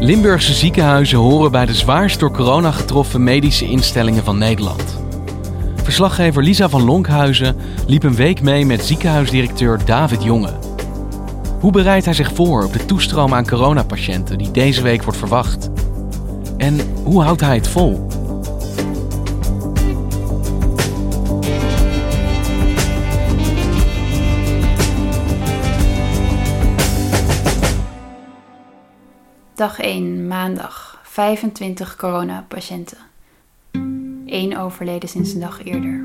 Limburgse ziekenhuizen horen bij de zwaarst door corona getroffen medische instellingen van Nederland. Verslaggever Lisa van Lonkhuizen liep een week mee met ziekenhuisdirecteur David Jonge. Hoe bereidt hij zich voor op de toestroom aan coronapatiënten die deze week wordt verwacht? En hoe houdt hij het vol? Dag 1, maandag. 25 coronapatiënten. Eén overleden sinds een dag eerder.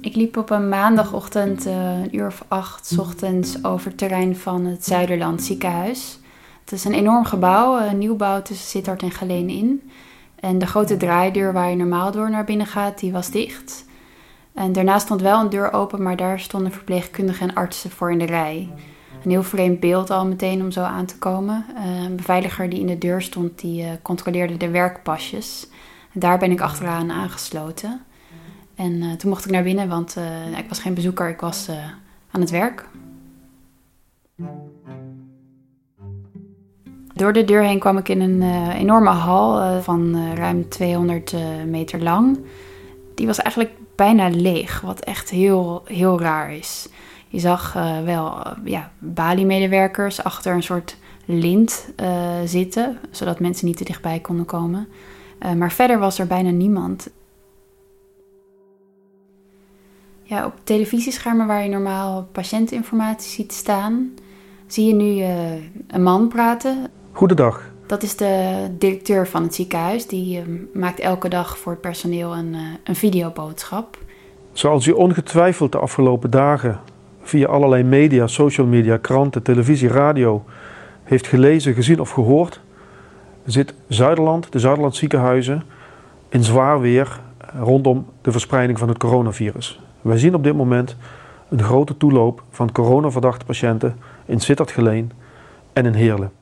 Ik liep op een maandagochtend, uh, een uur of acht ochtends, over het terrein van het Zuiderland ziekenhuis. Het is een enorm gebouw, een nieuwbouw tussen Sittard en Geleen in. En de grote draaideur waar je normaal door naar binnen gaat, die was dicht. En daarnaast stond wel een deur open, maar daar stonden verpleegkundigen en artsen voor in de rij. Een heel vreemd beeld al meteen om zo aan te komen. Uh, een beveiliger die in de deur stond, die uh, controleerde de werkpasjes. Daar ben ik achteraan aangesloten. En uh, toen mocht ik naar binnen, want ik was geen bezoeker, ik was aan het werk. Door de deur heen kwam ik in een enorme hal van ruim 200 meter lang. Die was eigenlijk bijna leeg, wat echt heel, heel raar is. Je zag uh, wel uh, ja, Bali-medewerkers achter een soort lint uh, zitten, zodat mensen niet te dichtbij konden komen. maar verder was er bijna niemand. Ja, op televisieschermen waar je normaal patiëntinformatie ziet staan, zie je nu een man praten. Goedendag, dat is de directeur van het ziekenhuis. Die uh, maakt elke dag voor het personeel een, uh, een videoboodschap. Zoals u ongetwijfeld de afgelopen dagen via allerlei media, social media, kranten, televisie, radio heeft gelezen, gezien of gehoord, zit Zuiderland, de Zuiderland ziekenhuizen, in zwaar weer rondom de verspreiding van het coronavirus. Wij zien op dit moment een grote toeloop van coronaverdachte patiënten in Sittard-Geleen en in Heerlen.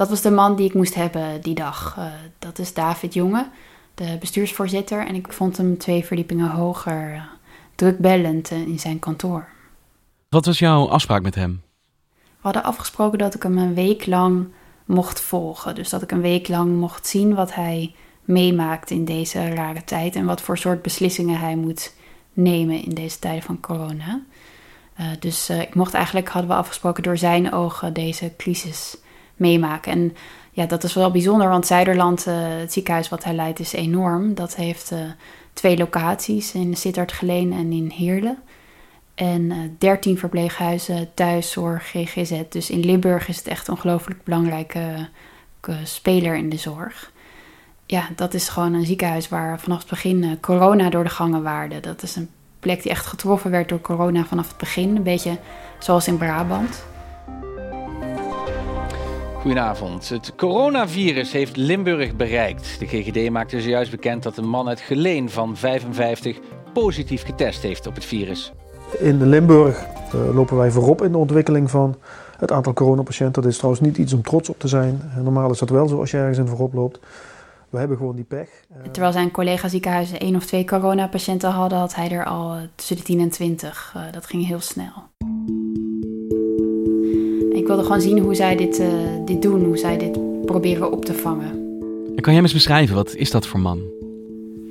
Dat was de man die ik moest hebben die dag. Uh, dat is David Jonge, de bestuursvoorzitter. En ik vond hem twee verdiepingen hoger uh, drukbellend uh, in zijn kantoor. Wat was jouw afspraak met hem? We hadden afgesproken dat ik hem een week lang mocht volgen. Dus dat ik een week lang mocht zien wat hij meemaakt in deze rare tijd. En wat voor soort beslissingen hij moet nemen in deze tijden van corona. dus ik mocht eigenlijk, hadden we afgesproken, door zijn ogen deze crisis meemaken. En ja, dat is wel bijzonder, want Zuiderland, uh, het ziekenhuis wat hij leidt, is enorm. Dat heeft uh, twee locaties, in Sittard Geleen en in Heerlen. En uh, eh, 13 verpleeghuizen, thuiszorg, GGZ. Dus in Limburg is het echt een ongelooflijk belangrijke speler in de zorg. Ja, dat is gewoon een ziekenhuis waar vanaf het begin corona door de gangen waarde. Dat is een plek die echt getroffen werd door corona vanaf het begin. Een beetje zoals in Brabant. Goedenavond. Het coronavirus heeft Limburg bereikt. De GGD maakte zojuist bekend dat een man uit Geleen van 55 positief getest heeft op het virus. In Limburg uh, lopen wij voorop in de ontwikkeling van het aantal coronapatiënten. Dat is trouwens niet iets om trots op te zijn. Normaal is dat wel zo als je ergens in voorop loopt. We hebben gewoon die pech. Eh, Terwijl zijn collega-ziekenhuizen één of twee coronapatiënten hadden, had hij er al eh, tussen de 10 en 20. Uh, dat ging heel snel. Ik wilde gewoon zien hoe zij dit, uh, dit doen, hoe zij dit proberen op te vangen. En kan jij eens beschrijven, wat is dat voor man?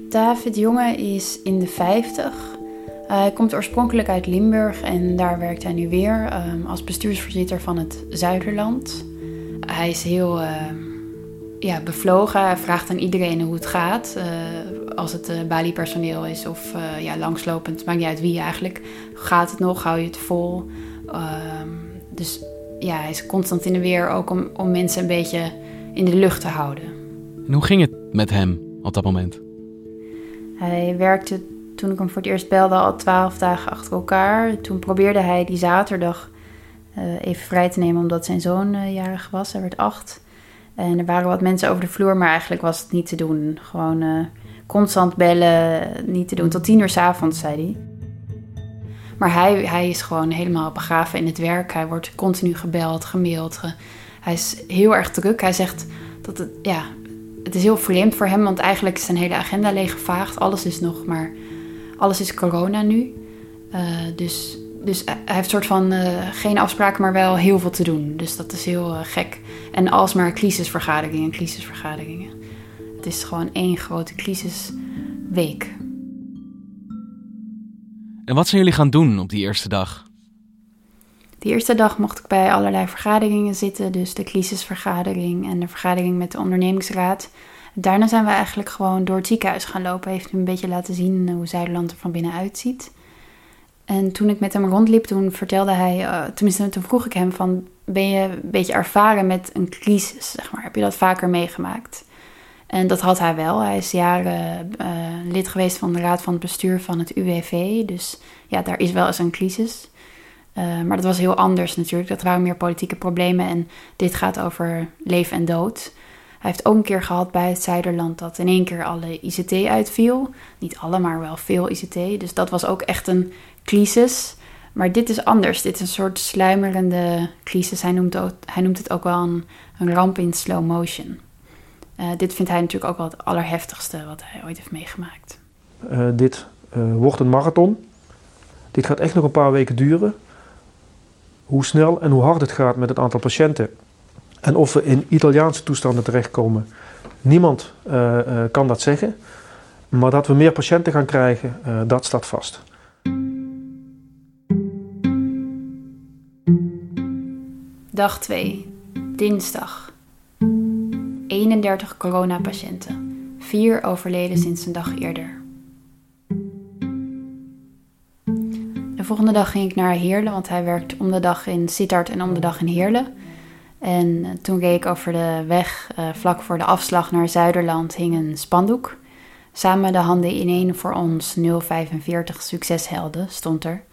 David Jonge is in de 50. hij komt oorspronkelijk uit Limburg en daar werkt hij nu weer ehm, als bestuursvoorzitter van het Zuiderland. Hij is heel ehm, ja, bevlogen. Hij vraagt aan iedereen hoe het gaat. Uh, als het Bali-personeel is of ja, langslopend, maakt niet uit wie eigenlijk. Gaat het nog? Hou je het vol? Ehm, dus ja, hij is constant in de weer ook om, om mensen een beetje in de lucht te houden. En hoe ging het met hem op dat moment? Hij werkte toen ik hem voor het eerst belde al twaalf dagen achter elkaar. Toen probeerde hij die zaterdag even vrij te nemen omdat zijn zoon jarig was. Hij werd acht. En er waren wat mensen over de vloer, maar eigenlijk was het niet te doen. Gewoon uh, constant bellen, niet te doen. Tot tien uur s avonds, zei hij. Maar hij, hij is gewoon helemaal begraven in het werk. Hij wordt continu gebeld, gemaild. Hij is heel erg druk. Hij zegt dat het, ja, het is heel vreemd voor hem, want eigenlijk is zijn hele agenda leeggevaagd. Alles is nog maar, alles is corona nu. Uh, dus dus hij heeft soort van uh, geen afspraken, maar wel heel veel te doen. Dus dat is heel uh, gek. En alsmaar crisisvergaderingen, crisisvergaderingen. Het is gewoon één grote crisisweek. En wat zijn jullie gaan doen op die eerste dag? De eerste dag mocht ik bij allerlei vergaderingen zitten. Dus de crisisvergadering en de vergadering met de ondernemingsraad. Daarna zijn we eigenlijk gewoon door het ziekenhuis gaan lopen. Heeft u een beetje laten zien hoe Zuiderland er van binnen uitziet. En toen ik met hem rondliep, toen vertelde hij, uh, tenminste toen vroeg ik hem van, ben je een beetje ervaren met een crisis, zeg maar? Heb je dat vaker meegemaakt? En dat had hij wel. Hij is jaren uh, lid geweest van de raad van het bestuur van het UWV. Dus ja, daar is wel eens een crisis. Uh, maar dat was heel anders natuurlijk. Dat waren meer politieke problemen. En dit gaat over leven en dood. Hij heeft ook een keer gehad bij het Zuiderland dat in één keer alle ICT uitviel. Niet alle, maar wel veel ICT. Dus dat was ook echt een crisis. Maar dit is anders. Dit is een soort sluimerende crisis. Hij noemt, hij noemt het ook wel een ramp in slow motion. Uh, dit vindt hij natuurlijk ook wel het allerheftigste wat hij ooit heeft meegemaakt. Uh, dit uh, wordt een marathon. Dit gaat echt nog een paar weken duren. Hoe snel en hoe hard het gaat met het aantal patiënten. En of we in Italiaanse toestanden terechtkomen. Niemand kan dat zeggen. Maar dat we meer patiënten gaan krijgen, dat staat vast. Dag 2, dinsdag. 31 coronapatiënten. 4 overleden sinds een dag eerder. De volgende dag ging ik naar Heerlen, want hij werkt om de dag in Sittard en om de dag in Heerlen. En eh, toen reed ik over de weg, uh, vlak voor de afslag naar Zuiderland, hing een spandoek. Samen de handen ineen voor ons 045 succeshelden stond er.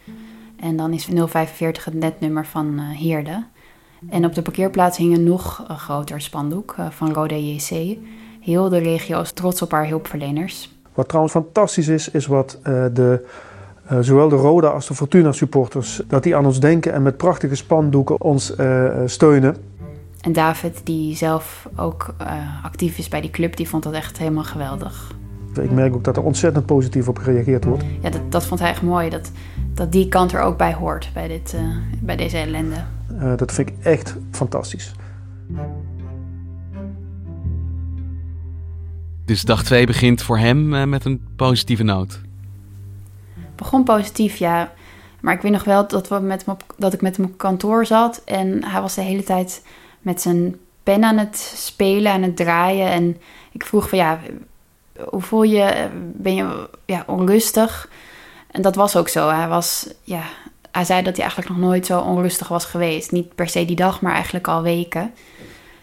En dan is 045 het netnummer van uh. En op de parkeerplaats hing een nog groter spandoek uh, van Rode JC. Heel de regio is trots op haar hulpverleners. Wat trouwens fantastisch is, is wat uh, de, zowel de Roda als de Fortuna supporters, dat die aan ons denken en met prachtige spandoeken ons steunen. En David, die zelf ook actief is bij die club, die vond dat echt helemaal geweldig. Ik merk ook dat er ontzettend positief op gereageerd wordt. Ja, dat, dat vond hij echt mooi, dat, dat die kant er ook bij hoort, bij, dit, bij deze ellende. Uh, dat vind ik echt fantastisch. Dus dag 2 begint voor hem uh, met een positieve noot. Begon positief, ja. Maar ik weet nog wel dat, we met hem op, dat ik met hem op kantoor zat. En hij was de hele tijd met zijn pen aan het spelen, aan het draaien. En ik vroeg van ja, hoe voel je? Ben je ja, onrustig? En dat was ook zo. Hij was, ja, hij zei dat hij eigenlijk nog nooit zo onrustig was geweest. Niet per se die dag, maar eigenlijk al weken.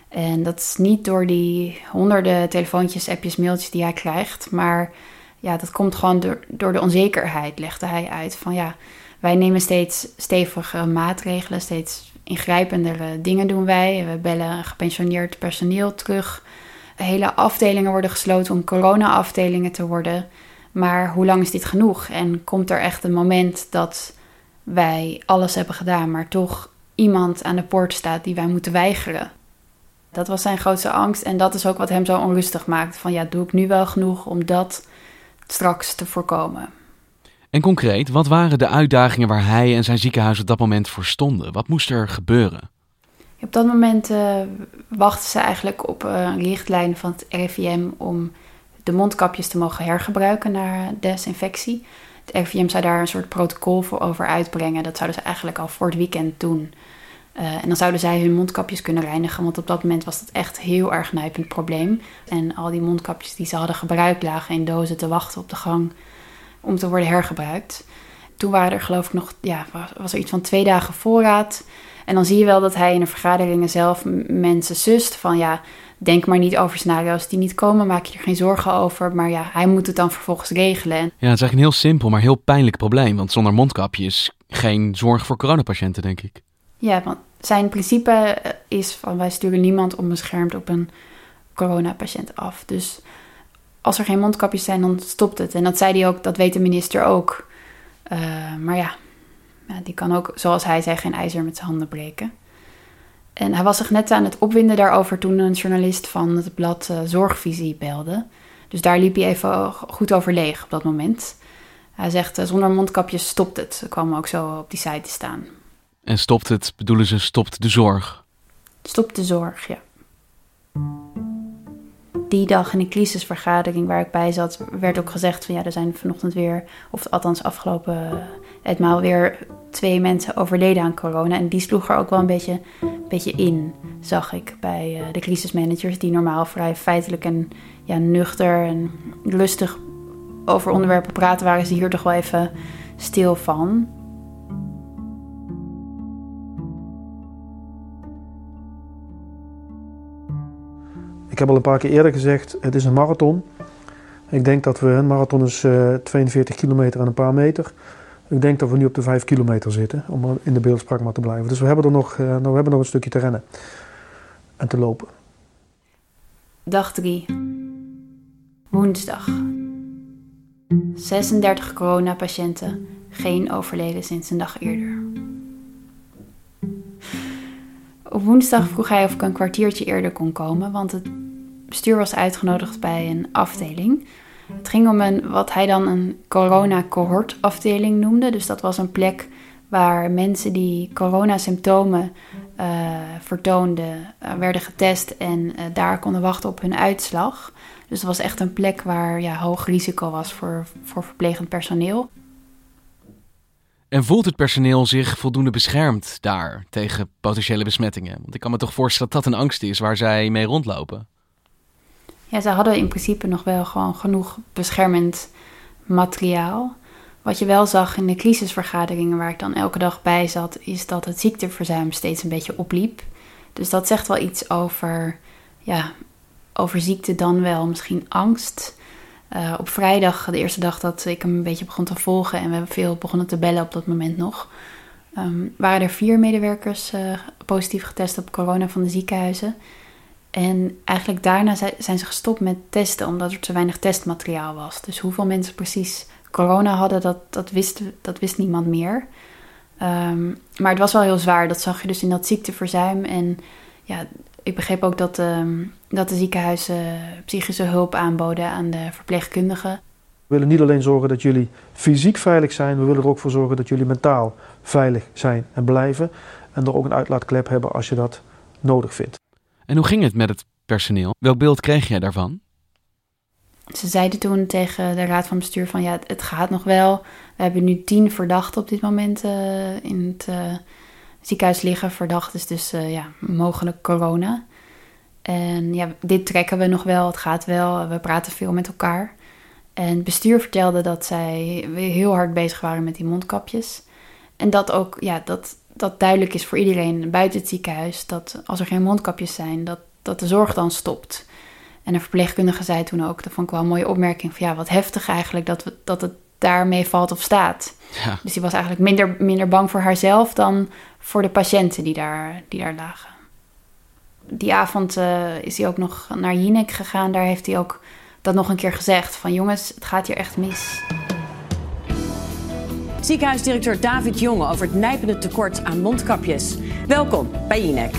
En dat is niet door die honderden telefoontjes, appjes, mailtjes die hij krijgt. Maar ja, dat komt gewoon door, de onzekerheid, legde hij uit. Van ja, wij nemen steeds stevige maatregelen, steeds ingrijpendere dingen doen wij. We bellen gepensioneerd personeel terug. Hele afdelingen worden gesloten om corona-afdelingen te worden. Maar hoe lang is dit genoeg? En komt er echt een moment dat wij alles hebben gedaan, maar toch iemand aan de poort staat die wij moeten weigeren. Dat was zijn grootste angst en dat is ook wat hem zo onrustig maakt. Van ja, doe ik nu wel genoeg om dat straks te voorkomen? En concreet, wat waren de uitdagingen waar hij en zijn ziekenhuis op dat moment voor stonden? Wat moest er gebeuren? Op dat moment uh, wachten ze eigenlijk op uh, een richtlijn van het RIVM om de mondkapjes te mogen hergebruiken na desinfectie. Het RIVM zou daar een soort protocol voor over uitbrengen. Dat zouden ze eigenlijk al voor het weekend doen. Uh, en dan zouden zij hun mondkapjes kunnen reinigen, want op dat moment was dat echt heel erg nijpend probleem. En al die mondkapjes die ze hadden gebruikt lagen in dozen te wachten op de gang om te worden hergebruikt. Toen waren er geloof ik nog, ja, was er iets van twee dagen voorraad. En dan zie je wel dat hij in de vergaderingen zelf mensen sust van ja, denk maar niet over scenario's die niet komen, maak je er geen zorgen over. Maar ja, hij moet het dan vervolgens regelen. Ja, het is eigenlijk een heel simpel, maar heel pijnlijk probleem. Want zonder mondkapjes geen zorg voor coronapatiënten, denk ik. Ja, want zijn principe eh, is van wij sturen niemand onbeschermd op een coronapatiënt af. Dus als er geen mondkapjes zijn, dan stopt het. En dat zei hij ook, dat weet de minister ook. Uh, maar ja, ja, die kan ook, zoals hij zei, geen ijzer met zijn handen breken. En hij was zich net aan het opwinden daarover toen een journalist van het blad uh, Zorgvisie belde. Dus daar liep hij even goed over leeg op dat moment. Hij zegt, uh, zonder mondkapjes stopt het. Dat kwam ook zo op die site te staan. En stopt het, bedoelen ze, stopt de zorg? Stopt de zorg, ja. Die dag in de crisisvergadering waar ik bij zat, werd ook gezegd van ja, er zijn vanochtend weer, of althans afgelopen etmaal weer twee mensen overleden aan corona. En die sloeg er ook wel een beetje, een beetje in, zag ik bij uh, de crisismanagers, die normaal vrij feitelijk en ja, nuchter en lustig over onderwerpen praten, waren ze hier toch wel even stil van. Ik heb al een paar keer eerder gezegd, het is een marathon. Ik denk dat we, een marathon is uh, 42 kilometer en een paar meter. Ik denk dat we nu op de 5 kilometer zitten, om in de beeldspraak maar te blijven. Dus we hebben er nog, uh, we hebben nog een stukje te rennen en te lopen. Dag 3. Woensdag. 36 coronapatiënten, geen overleden sinds een dag eerder. Op woensdag vroeg hij of ik een kwartiertje eerder kon komen, want het bestuur was uitgenodigd bij een afdeling. Het ging om een, wat hij dan een corona-cohort-afdeling noemde. Dus dat was een plek waar mensen die coronasymptomen uh, vertoonden, uh, werden getest en uh, daar konden wachten op hun uitslag. Dus het was echt een plek waar ja, hoog risico was voor, voor verplegend personeel. En voelt het personeel zich voldoende beschermd daar tegen potentiële besmettingen? Want ik kan me toch voorstellen dat dat een angst is waar zij mee rondlopen. Ja, ze hadden in principe nog wel gewoon genoeg beschermend materiaal. Wat je wel zag in de crisisvergaderingen waar ik dan elke dag bij zat, is dat het ziekteverzuim steeds een beetje opliep. Dus dat zegt wel iets over, ja, over ziekte dan wel, misschien angst. Uh, op vrijdag, de eerste dag dat ik hem een beetje begon te volgen en we veel begonnen te bellen op dat moment nog, um, waren er vier medewerkers uh, positief getest op corona van de ziekenhuizen. En eigenlijk daarna zijn ze gestopt met testen, omdat er te weinig testmateriaal was. Dus hoeveel mensen precies corona hadden, dat, dat, wist, dat wist niemand meer. Um, maar het was wel heel zwaar. Dat zag je dus in dat ziekteverzuim. En ja, ik begreep ook dat, um, dat de ziekenhuizen psychische hulp aanboden aan de verpleegkundigen. We willen niet alleen zorgen dat jullie fysiek veilig zijn, we willen er ook voor zorgen dat jullie mentaal veilig zijn en blijven. En er ook een uitlaatklep hebben als je dat nodig vindt. En hoe ging het met het personeel? Welk beeld kreeg jij daarvan? Ze zeiden toen tegen de raad van bestuur van ja, het gaat nog wel. We hebben nu tien verdachten op dit moment uh, in het uh, ziekenhuis liggen. Verdacht is dus uh, ja, mogelijk corona. En ja, dit trekken we nog wel, het gaat wel. We praten veel met elkaar. En het bestuur vertelde dat zij heel hard bezig waren met die mondkapjes. En dat ook, ja, dat, dat duidelijk is voor iedereen buiten het ziekenhuis dat als er geen mondkapjes zijn, dat, dat de zorg dan stopt. En een verpleegkundige zei toen ook, dat vond ik wel een mooie opmerking, van ja, wat heftig eigenlijk dat, we, dat het daarmee valt of staat. Ja. Dus die was eigenlijk minder, minder bang voor haarzelf dan voor de patiënten die daar, die daar lagen. Die avond uh, is hij ook nog naar Jinek gegaan. Daar heeft hij ook dat nog een keer gezegd: van jongens, het gaat hier echt mis. Ziekenhuisdirecteur David Jonge over het nijpende tekort aan mondkapjes. Welkom bij Jinek.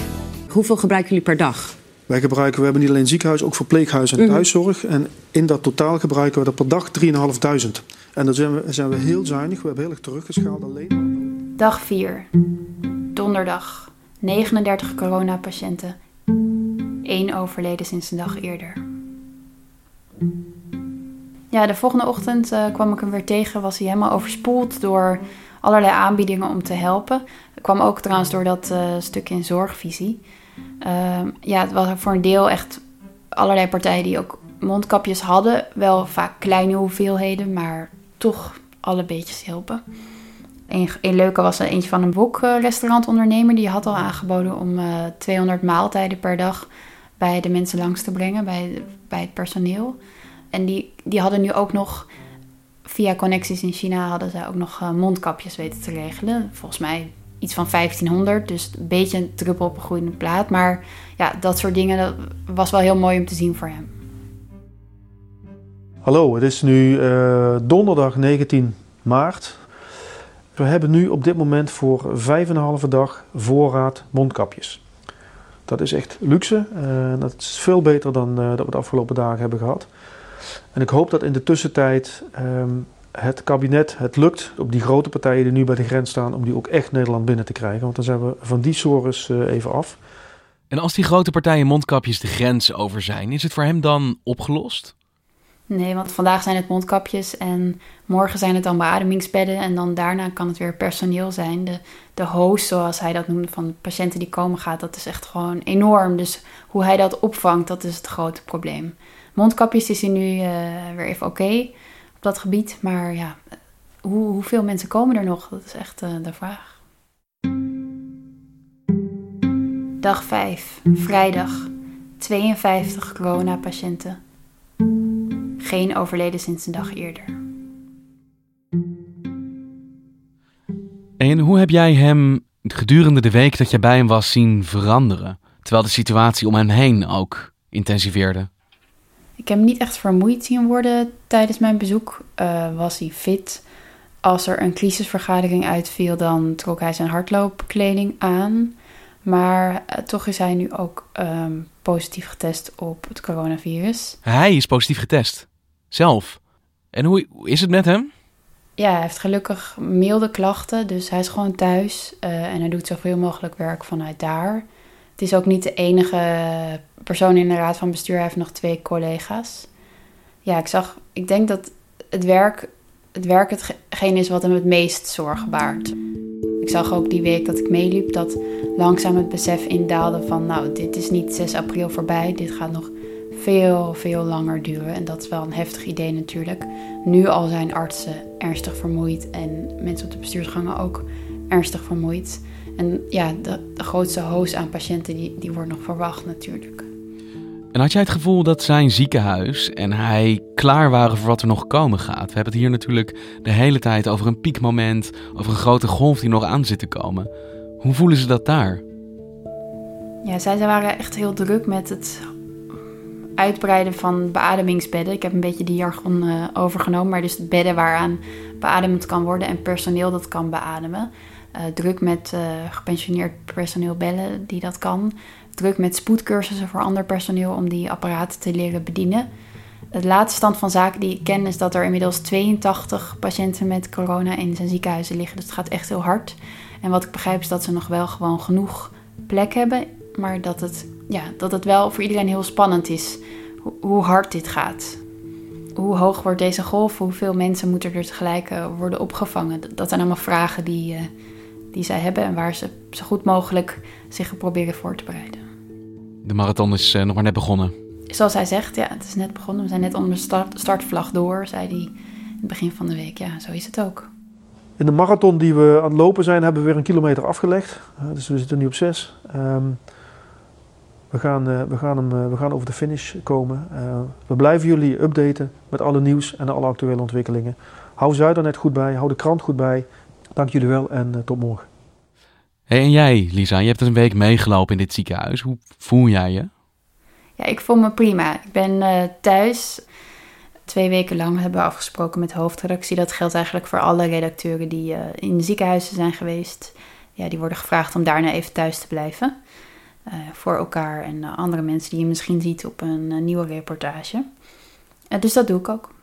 Hoeveel gebruiken jullie per dag? Wij gebruiken, we hebben niet alleen ziekenhuis, ook verpleeghuis en thuiszorg. En in dat totaal gebruiken we er per dag 3.500. En dan zijn we, zijn we heel zuinig, we hebben heel erg teruggeschaald alleen. Dag 4. Donderdag. 39 coronapatiënten. Eén overleden sinds een dag eerder. Ja, de volgende ochtend uh, kwam ik hem weer tegen. Was hij helemaal overspoeld door allerlei aanbiedingen om te helpen. Dat kwam ook trouwens door dat uh, stuk in zorgvisie. Ehm, ja, het was voor een deel echt allerlei partijen die ook mondkapjes hadden. Wel vaak kleine hoeveelheden, maar toch alle beetjes helpen. Een, leuke was er eentje van een boekrestaurantondernemer. Die had al aangeboden om 200 eh, maaltijden per dag bij de mensen langs te brengen, bij, bij het personeel. En die, die hadden nu ook nog, via connecties in China, hadden zij ook nog eh, mondkapjes weten te regelen. Volgens mij iets van 1500, dus een beetje een druppel op een groeiende plaat. Maar ja, dat soort dingen dat was wel heel mooi om te zien voor hem. Hallo, het is nu uh, donderdag 19 maart. We hebben nu op dit moment voor 5,5 dag voorraad mondkapjes. Dat is echt luxe. Uh, dat is veel beter dan dat we de afgelopen dagen hebben gehad. En ik hoop dat in de tussentijd um, het kabinet het lukt op die grote partijen die nu bij de grens staan, om die ook echt Nederland binnen te krijgen. Want dan zijn we van die sores uh, even af. En als die grote partijen mondkapjes de grens over zijn, is het voor hem dan opgelost? Nee, want vandaag zijn het mondkapjes en morgen zijn het dan beademingsbedden. En dan daarna kan het weer personeel zijn. De, de host, zoals hij dat noemde, van patiënten die komen gaat, dat is echt gewoon enorm. Dus hoe hij dat opvangt, dat is het grote probleem. Mondkapjes is hij nu uh, weer even oké op dat gebied. Maar ja, hoe, hoeveel mensen komen er nog? Dat is echt uh, de vraag. Dag 5, vrijdag. 52 coronapatiënten geen overleden sinds een dag eerder. En hoe heb jij hem gedurende de week dat jij bij hem was zien veranderen? Terwijl de situatie om hem heen ook intensiveerde. Ik heb hem niet echt vermoeid zien worden tijdens mijn bezoek. Uh, was hij fit. Als er een crisisvergadering uitviel, dan trok hij zijn hardloopkleding aan. Maar uh, toch is hij nu ook um, positief getest op het coronavirus. Hij is positief getest? zelf. En hoe is het met hem? Ja, hij heeft gelukkig milde klachten, dus hij is gewoon thuis uh, en hij doet zoveel mogelijk werk vanuit daar. Het is ook niet de enige persoon in de raad van bestuur, hij heeft nog twee collega's. Ja, ik zag, ik denk dat het werk, het werk hetgeen is wat hem het meest zorgen baart. Ik zag ook die week dat ik meeliep dat langzaam het besef indaalde van, nou, dit is niet 6 april voorbij, dit gaat nog veel, veel langer duren. En dat is wel een heftig idee natuurlijk. Nu al zijn artsen ernstig vermoeid en mensen op de bestuursgangen ook ernstig vermoeid. En ja, de, de grootste hoos aan patiënten die, die wordt nog verwacht natuurlijk. En had jij het gevoel dat zijn ziekenhuis en hij klaar waren voor wat er nog komen gaat? We hebben het hier natuurlijk de hele tijd over een piekmoment, over een grote golf die nog aan zit te komen. Hoe voelen ze dat daar? Ja, zij waren echt heel druk met het uitbreiden van beademingsbedden. Ik heb een beetje die jargon uh, overgenomen, maar dus bedden waaraan beademd kan worden en personeel dat kan beademen. Uh, druk met uh, gepensioneerd personeel bellen die dat kan. Druk met spoedcursussen voor ander personeel om die apparaten te leren bedienen. Het laatste stand van zaken die ik ken is dat er inmiddels 82 patiënten met corona in zijn ziekenhuizen liggen. Dus het gaat echt heel hard. En wat ik begrijp is dat ze nog wel gewoon genoeg plek hebben, maar dat het ja, dat het wel voor iedereen heel spannend is hoe hard dit gaat. Hoe hoog wordt deze golf? Hoeveel mensen moeten er tegelijk eh, worden opgevangen? Dat zijn allemaal vragen die, die zij hebben en waar ze zo goed mogelijk zich proberen voor te bereiden. De marathon is uh, nog maar net begonnen. Zoals hij zegt, ja, het is net begonnen. We zijn net onder de start, startvlag door, zei hij in het begin van de week. Ja, zo is het ook. In de marathon die we aan het lopen zijn, hebben we weer een kilometer afgelegd. dus we zitten nu op zes. Um, we gaan, uh, we, gaan hem, uh, we gaan over de finish komen. Uh, we blijven jullie updaten met alle nieuws en alle actuele ontwikkelingen. Hou Zuidernet goed bij, hou de krant goed bij. Dank jullie wel en tot morgen. Hey, en jij, Lisa, je hebt dus een week meegelopen in dit ziekenhuis. Hoe voel jij je? Ja, ik voel me prima. Ik ben thuis. Twee weken lang hebben we afgesproken met de hoofdredactie. Dat geldt eigenlijk voor alle redacteuren die in de ziekenhuizen zijn geweest. Ja, die worden gevraagd om daarna even thuis te blijven. Uh, voor elkaar en uh, andere mensen die je misschien ziet op een uh, nieuwe reportage. dus dat doe ik ook.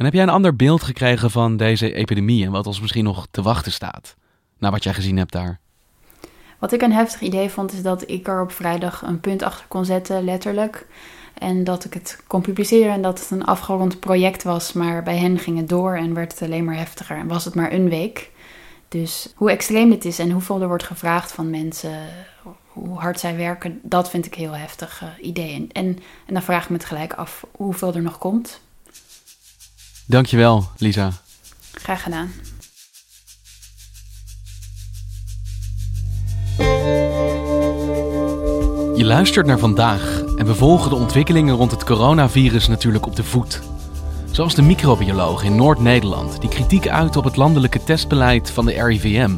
En heb jij een ander beeld gekregen van deze epidemie en wat ons misschien nog te wachten staat? Na wat jij gezien hebt daar? Wat ik een heftig idee vond, is dat ik er op vrijdag een punt achter kon zetten, letterlijk. En dat ik het kon publiceren en dat het een afgerond project was. Maar bij hen ging het door en werd het alleen maar heftiger. En was het maar een week. Dus hoe extreem dit is en hoeveel er wordt gevraagd van mensen, hoe hard zij werken, dat vind ik heel heftig uh, idee. En, en dan vraag ik me het gelijk af hoeveel er nog komt. Dankjewel, Lisa. Graag gedaan. Je luistert naar vandaag en we volgen de ontwikkelingen rond het coronavirus natuurlijk op de voet. Zoals de microbioloog in Noord-Nederland die kritiek uit op het landelijke testbeleid van de RIVM.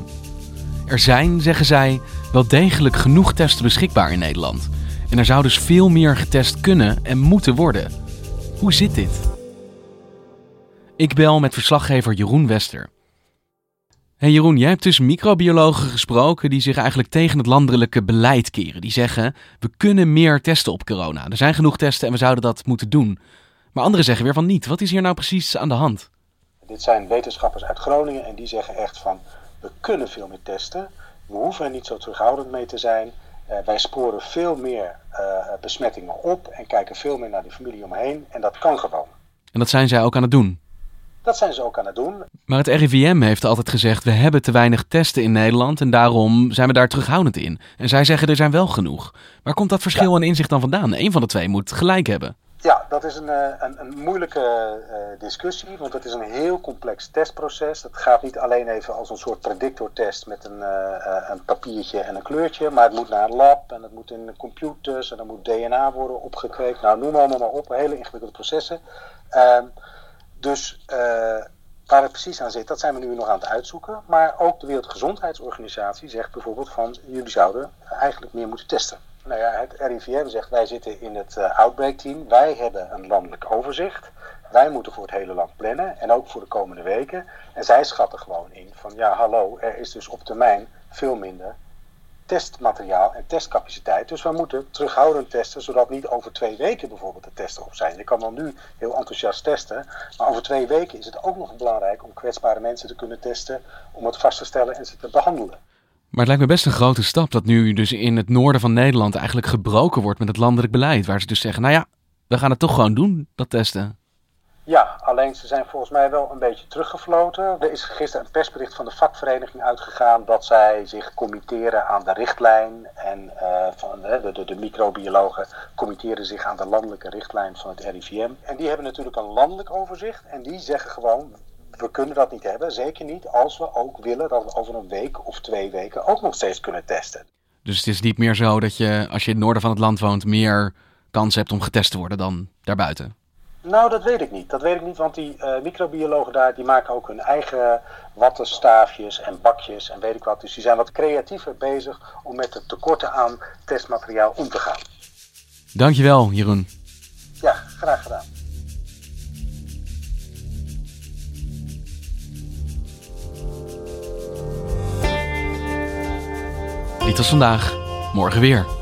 Er zijn, zeggen zij, wel degelijk genoeg testen beschikbaar in Nederland. En er zou dus veel meer getest kunnen en moeten worden. Hoe zit dit? Ik bel met verslaggever Jeroen Wester. Hey Jeroen, jij hebt dus microbiologen gesproken die zich eigenlijk tegen het landelijke beleid keren. Die zeggen, we kunnen meer testen op corona. Er zijn genoeg testen en we zouden dat moeten doen. Maar anderen zeggen weer van niet. Wat is hier nou precies aan de hand? Dit zijn wetenschappers uit Groningen en die zeggen echt van, we kunnen veel meer testen. We hoeven er niet zo terughoudend mee te zijn. Uh, wij sporen veel meer uh, besmettingen op en kijken veel meer naar de familie omheen. En dat kan gewoon. En dat zijn zij ook aan het doen? Dat zijn ze ook aan het doen. Maar het RIVM heeft altijd gezegd: we hebben te weinig testen in Nederland en daarom zijn we daar terughoudend in. En zij zeggen er zijn wel genoeg. Waar komt dat verschil en inzicht dan vandaan? Eén van de twee moet gelijk hebben. Ja, dat is een, een, een moeilijke uh, discussie, want het is een heel complex testproces. Het gaat niet alleen even als een soort predictortest met een, uh, een papiertje en een kleurtje, maar het moet naar een lab en het moet in computers en dan moet DNA worden opgekweekt. Nou, noem allemaal maar op, hele ingewikkelde processen. Uh, dus uh, waar het precies aan zit, dat zijn we nu nog aan het uitzoeken. Maar ook de Wereldgezondheidsorganisatie zegt bijvoorbeeld van jullie zouden eigenlijk meer moeten testen. Nou ja, het RIVM zegt wij zitten in het uh, outbreak team. Wij hebben een landelijk overzicht. Wij moeten voor het hele land plannen en ook voor de komende weken. En zij schatten gewoon in van ja hallo, er is dus op termijn veel minder testmateriaal en testcapaciteit. Dus we moeten terughoudend testen, zodat niet over twee weken bijvoorbeeld de testen op zijn. Je kan dan nu heel enthousiast testen, maar over twee weken is het ook nog belangrijk om kwetsbare mensen te kunnen testen, om het vast te stellen en ze te behandelen. Maar het lijkt me best een grote stap dat nu dus in het noorden van Nederland eigenlijk gebroken wordt met het landelijk beleid. Waar ze dus zeggen, nou ja, we gaan het toch gewoon doen, dat testen. Ja, alleen ze zijn volgens mij wel een beetje teruggefloten. Er is gisteren een persbericht van de vakvereniging uitgegaan dat zij zich committeren aan de richtlijn. En uh, van, de, de, de microbiologen committeren zich aan de landelijke richtlijn van het RIVM. En die hebben natuurlijk een landelijk overzicht. En die zeggen gewoon, we kunnen dat niet hebben. Zeker niet als we ook willen dat we over een week of twee weken ook nog steeds kunnen testen. Dus het is niet meer zo dat je, als je in het noorden van het land woont, meer kans hebt om getest te worden dan daarbuiten? Nou, dat weet ik niet. Dat weet ik niet, want die uh, microbiologen daar die maken ook hun eigen wattenstaafjes en bakjes en weet ik wat. Dus die zijn wat creatiever bezig om met de tekorten aan testmateriaal om te gaan. Dankjewel, Jeroen. Ja, graag gedaan. Dit was vandaag. Morgen weer.